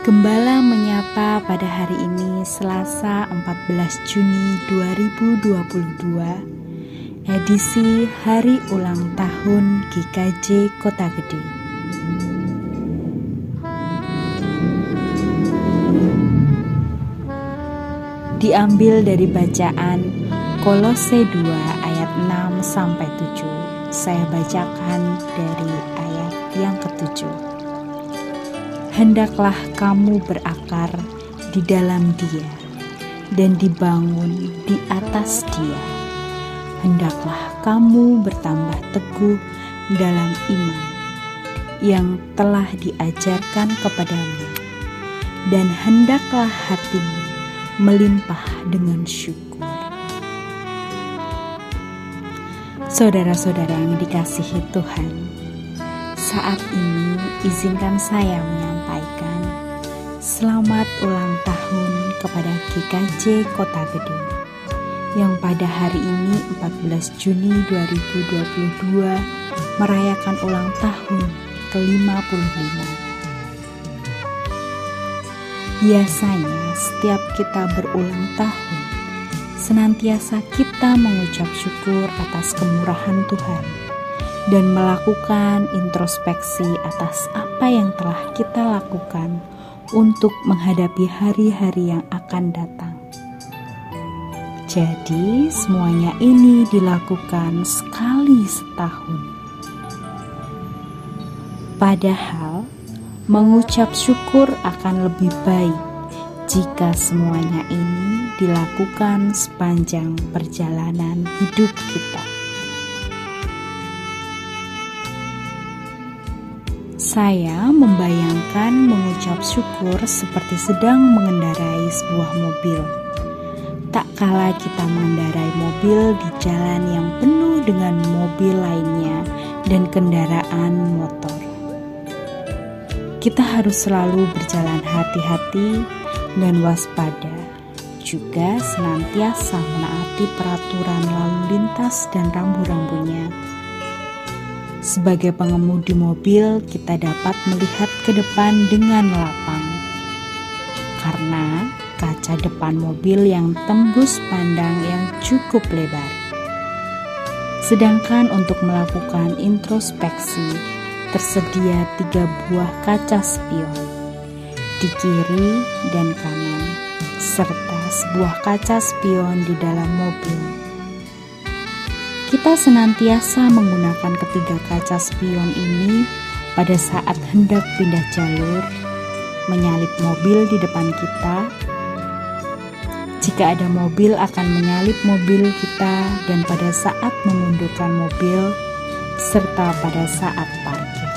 Gembala menyapa pada hari ini Selasa 14 Juni 2022 Edisi Hari Ulang Tahun GKJ Kota Gede. Diambil dari bacaan Kolose 2 ayat 6 sampai 7 Saya bacakan dari ayat yang ketujuh hendaklah kamu berakar di dalam Dia dan dibangun di atas Dia. Hendaklah kamu bertambah teguh dalam iman yang telah diajarkan kepadamu, dan hendaklah hatimu melimpah dengan syukur. Saudara-saudara yang dikasihi Tuhan, saat ini izinkan saya menyampaikan selamat ulang tahun kepada GKJ Kota Gede yang pada hari ini 14 Juni 2022 merayakan ulang tahun ke-55. Biasanya setiap kita berulang tahun senantiasa kita mengucap syukur atas kemurahan Tuhan dan melakukan introspeksi atas apa yang telah kita lakukan untuk menghadapi hari-hari yang akan datang. Jadi, semuanya ini dilakukan sekali setahun. Padahal, mengucap syukur akan lebih baik jika semuanya ini dilakukan sepanjang perjalanan hidup kita. Saya membayangkan mengucap syukur seperti sedang mengendarai sebuah mobil. Tak kala kita mengendarai mobil di jalan yang penuh dengan mobil lainnya dan kendaraan motor. Kita harus selalu berjalan hati-hati dan waspada, juga senantiasa menaati peraturan lalu lintas dan rambu-rambunya sebagai pengemudi mobil, kita dapat melihat ke depan dengan lapang, karena kaca depan mobil yang tembus pandang yang cukup lebar. Sedangkan untuk melakukan introspeksi, tersedia tiga buah kaca spion. Di kiri dan kanan, serta sebuah kaca spion di dalam mobil kita senantiasa menggunakan ketiga kaca spion ini pada saat hendak pindah jalur, menyalip mobil di depan kita. Jika ada mobil akan menyalip mobil kita dan pada saat memundurkan mobil serta pada saat parkir.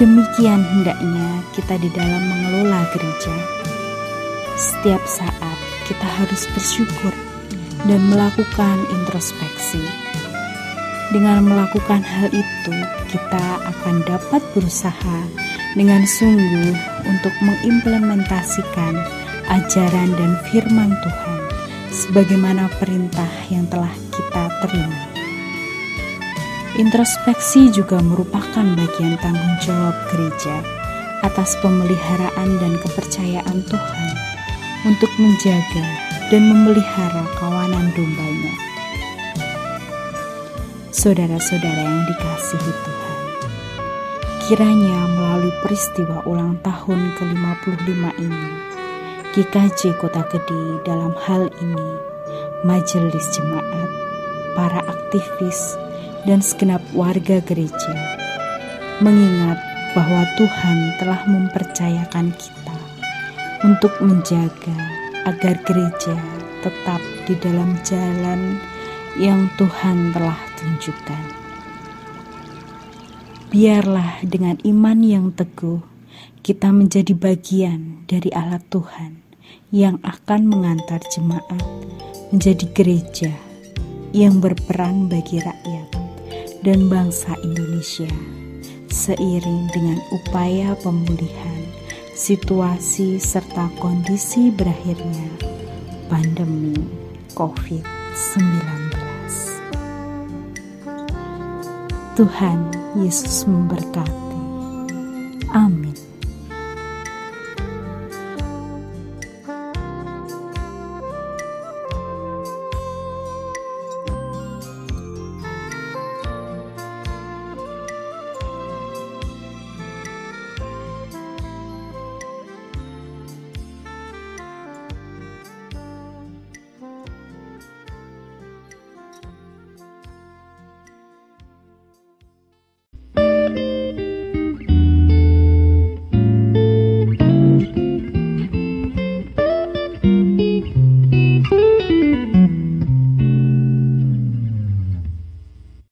Demikian hendaknya kita di dalam mengelola gereja. Setiap saat kita harus bersyukur dan melakukan introspeksi. Dengan melakukan hal itu, kita akan dapat berusaha dengan sungguh untuk mengimplementasikan ajaran dan firman Tuhan sebagaimana perintah yang telah kita terima. Introspeksi juga merupakan bagian tanggung jawab gereja atas pemeliharaan dan kepercayaan Tuhan untuk menjaga dan memelihara kawanan dombanya. Saudara-saudara yang dikasihi Tuhan, kiranya melalui peristiwa ulang tahun ke-55 ini, GKJ Kota Gede dalam hal ini, majelis jemaat, para aktivis, dan segenap warga gereja mengingat bahwa Tuhan telah mempercayakan kita untuk menjaga agar gereja tetap di dalam jalan yang Tuhan telah tunjukkan. Biarlah dengan iman yang teguh kita menjadi bagian dari alat Tuhan yang akan mengantar jemaat menjadi gereja yang berperan bagi rakyat dan bangsa Indonesia seiring dengan upaya pemulihan situasi serta kondisi berakhirnya pandemi COVID-19. Tuhan Yesus memberkati. Amin.